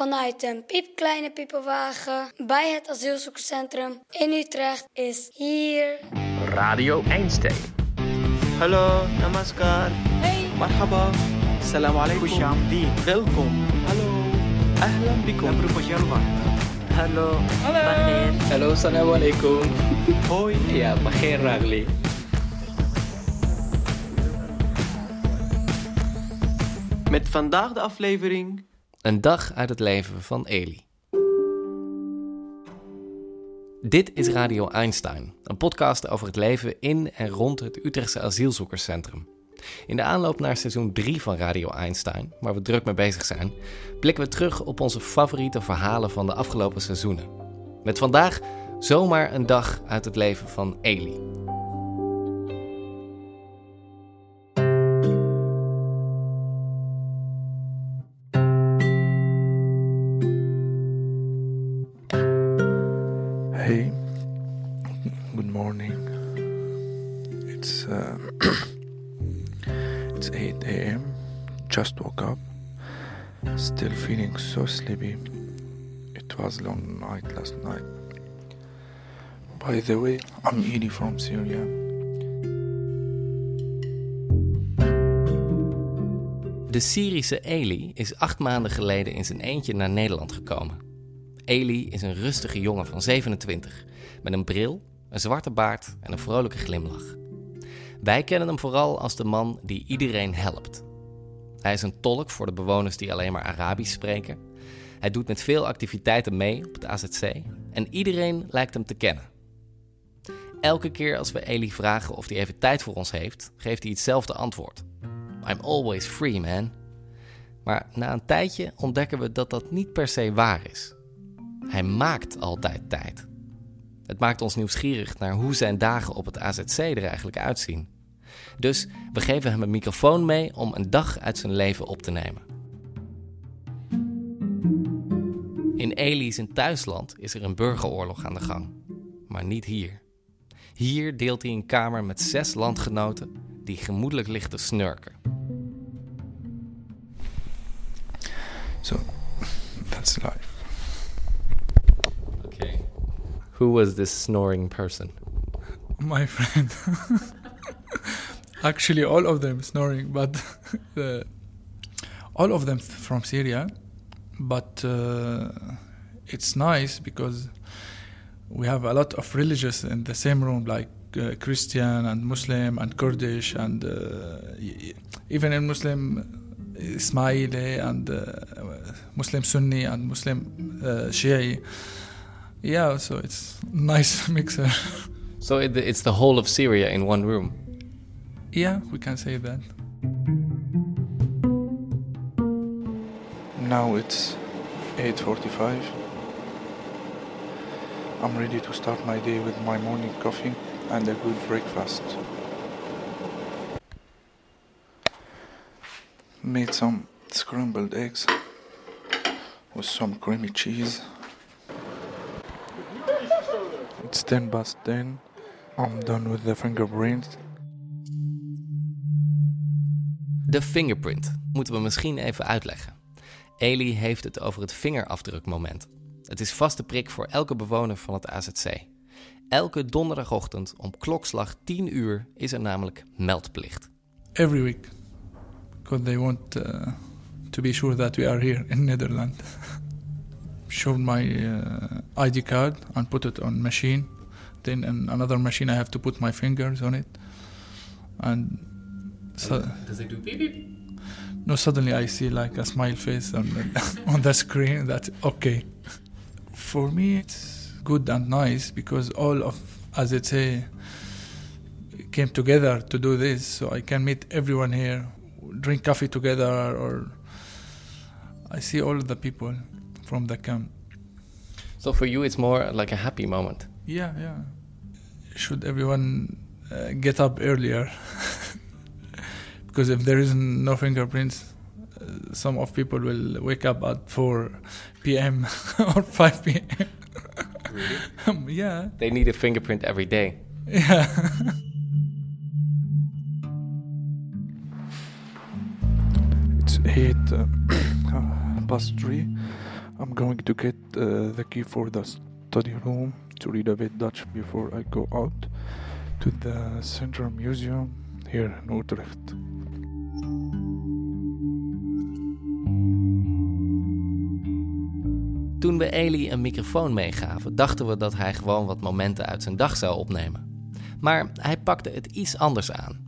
vanuit een piepkleine piepenwagen bij het asielzoekerscentrum in Utrecht is hier Radio Einstein. Hallo, namaskar. Hey. Marhaba. Salam alaikum. Welkom. Hallo. Ahlan bikum. Hallo. Hallo. Hallo, salam alaikum. Hoi. Ja, Bagheer Ragli. Met vandaag de aflevering. Een dag uit het leven van Eli. Dit is Radio Einstein, een podcast over het leven in en rond het Utrechtse asielzoekerscentrum. In de aanloop naar seizoen 3 van Radio Einstein, waar we druk mee bezig zijn, blikken we terug op onze favoriete verhalen van de afgelopen seizoenen. Met vandaag zomaar een dag uit het leven van Eli. Hey, good morning. It's uh, it's 8 a.m. Just woke up. Still feeling so sleepy. It was long night last night. By the way, I'm Edie from Syria. De Syrische Eli is acht maanden geleden in zijn eentje naar Nederland gekomen. Eli is een rustige jongen van 27, met een bril, een zwarte baard en een vrolijke glimlach. Wij kennen hem vooral als de man die iedereen helpt. Hij is een tolk voor de bewoners die alleen maar Arabisch spreken. Hij doet met veel activiteiten mee op het AZC en iedereen lijkt hem te kennen. Elke keer als we Eli vragen of hij even tijd voor ons heeft, geeft hij hetzelfde antwoord. I'm always free, man. Maar na een tijdje ontdekken we dat dat niet per se waar is. Hij maakt altijd tijd. Het maakt ons nieuwsgierig naar hoe zijn dagen op het AZC er eigenlijk uitzien. Dus we geven hem een microfoon mee om een dag uit zijn leven op te nemen. In Eli zijn thuisland is er een burgeroorlog aan de gang. Maar niet hier. Hier deelt hij een kamer met zes landgenoten die gemoedelijk ligt te snurken. So that's life. Who was this snoring person? my friend. Actually, all of them snoring, but uh, all of them from Syria. But uh, it's nice because we have a lot of religious in the same room, like uh, Christian and Muslim and Kurdish, and uh, even in Muslim, Ismaili and uh, Muslim Sunni and Muslim uh. Yeah, so it's nice mixer. So it, it's the whole of Syria in one room. Yeah, we can say that. Now it's 8:45. I'm ready to start my day with my morning coffee and a good breakfast. Made some scrambled eggs with some creamy cheese. It's 10 past 10. I'm done with the fingerprints. De fingerprint moeten we misschien even uitleggen. Eli heeft het over het vingerafdrukmoment. Het is vaste prik voor elke bewoner van het AZC. Elke donderdagochtend om klokslag 10 uur is er namelijk meldplicht. Every week. Because they want uh, to be sure that we are here in Netherlands. Show my uh, ID card and put it on machine. Then in another machine I have to put my fingers on it. And so, Does it do beep beep? no, suddenly I see like a smile face on the, on the screen. That's okay. For me, it's good and nice because all of, as it say, came together to do this. So I can meet everyone here, drink coffee together, or I see all the people from the camp. So for you it's more like a happy moment. Yeah, yeah. Should everyone uh, get up earlier? because if there is no fingerprints, uh, some of people will wake up at 4 p.m. or 5 p.m. Really? yeah, They need a fingerprint every day. yeah. It's eight uh, past three. I'm going to get uh, the key for the study room to read a bit Dutch before I go out to the Central Museum here in Utrecht. Toen we Eli een microfoon meegaven, dachten we dat hij gewoon wat momenten uit zijn dag zou opnemen. Maar hij pakte het iets anders aan.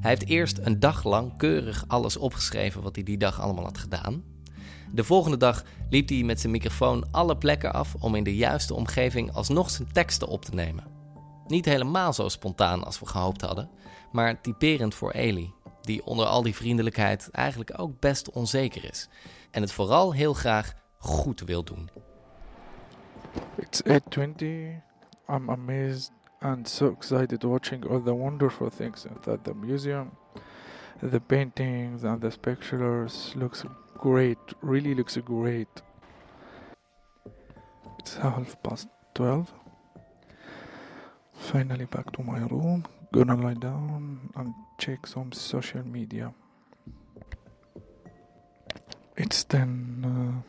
Hij heeft eerst een dag lang keurig alles opgeschreven wat hij die dag allemaal had gedaan. De volgende dag liep hij met zijn microfoon alle plekken af om in de juiste omgeving alsnog zijn teksten op te nemen. Niet helemaal zo spontaan als we gehoopt hadden, maar typerend voor Eli, die onder al die vriendelijkheid eigenlijk ook best onzeker is en het vooral heel graag goed wil doen. It's 8:20. I'm amazed and so excited watching all the wonderful things inside the museum. The paintings and the pictures looks great. Really looks great. It's half past 12. Finally back to my room. Gonna lie down and check some social media. It's 10 uh,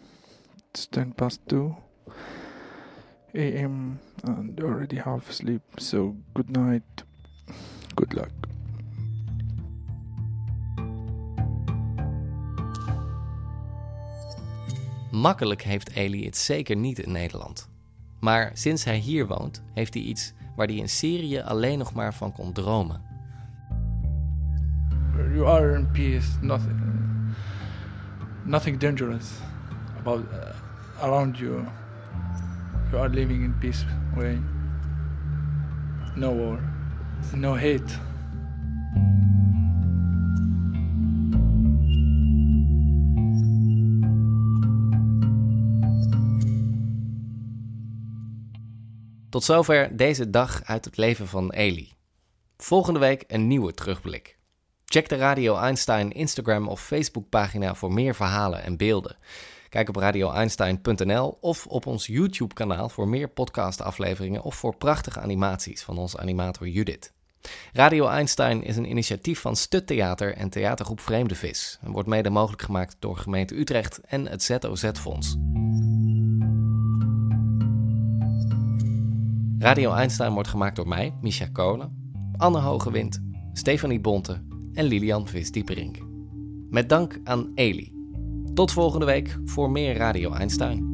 it's 10 past 2 a.m. and already half asleep, so good night. Good luck. Makkelijk heeft Eli het zeker niet in Nederland. Maar sinds hij hier woont, heeft hij iets waar hij in Syrië alleen nog maar van kon dromen. You are in peace. Nothing, nothing dangerous about uh, around you. You are living in peace way. No war, no hate. Tot zover deze dag uit het leven van Eli. Volgende week een nieuwe terugblik. Check de Radio Einstein Instagram of Facebook pagina voor meer verhalen en beelden. Kijk op radioeinstein.nl of op ons YouTube kanaal voor meer podcastafleveringen of voor prachtige animaties van onze animator Judith. Radio Einstein is een initiatief van Stut Theater en theatergroep Vreemde Vis en wordt mede mogelijk gemaakt door gemeente Utrecht en het ZOZ-fonds. Radio Einstein wordt gemaakt door mij, Misha Kolen, Anne Hogewind, Stefanie Bonte en Lilian Vis-Dieperink. Met dank aan Eli. Tot volgende week voor meer Radio Einstein.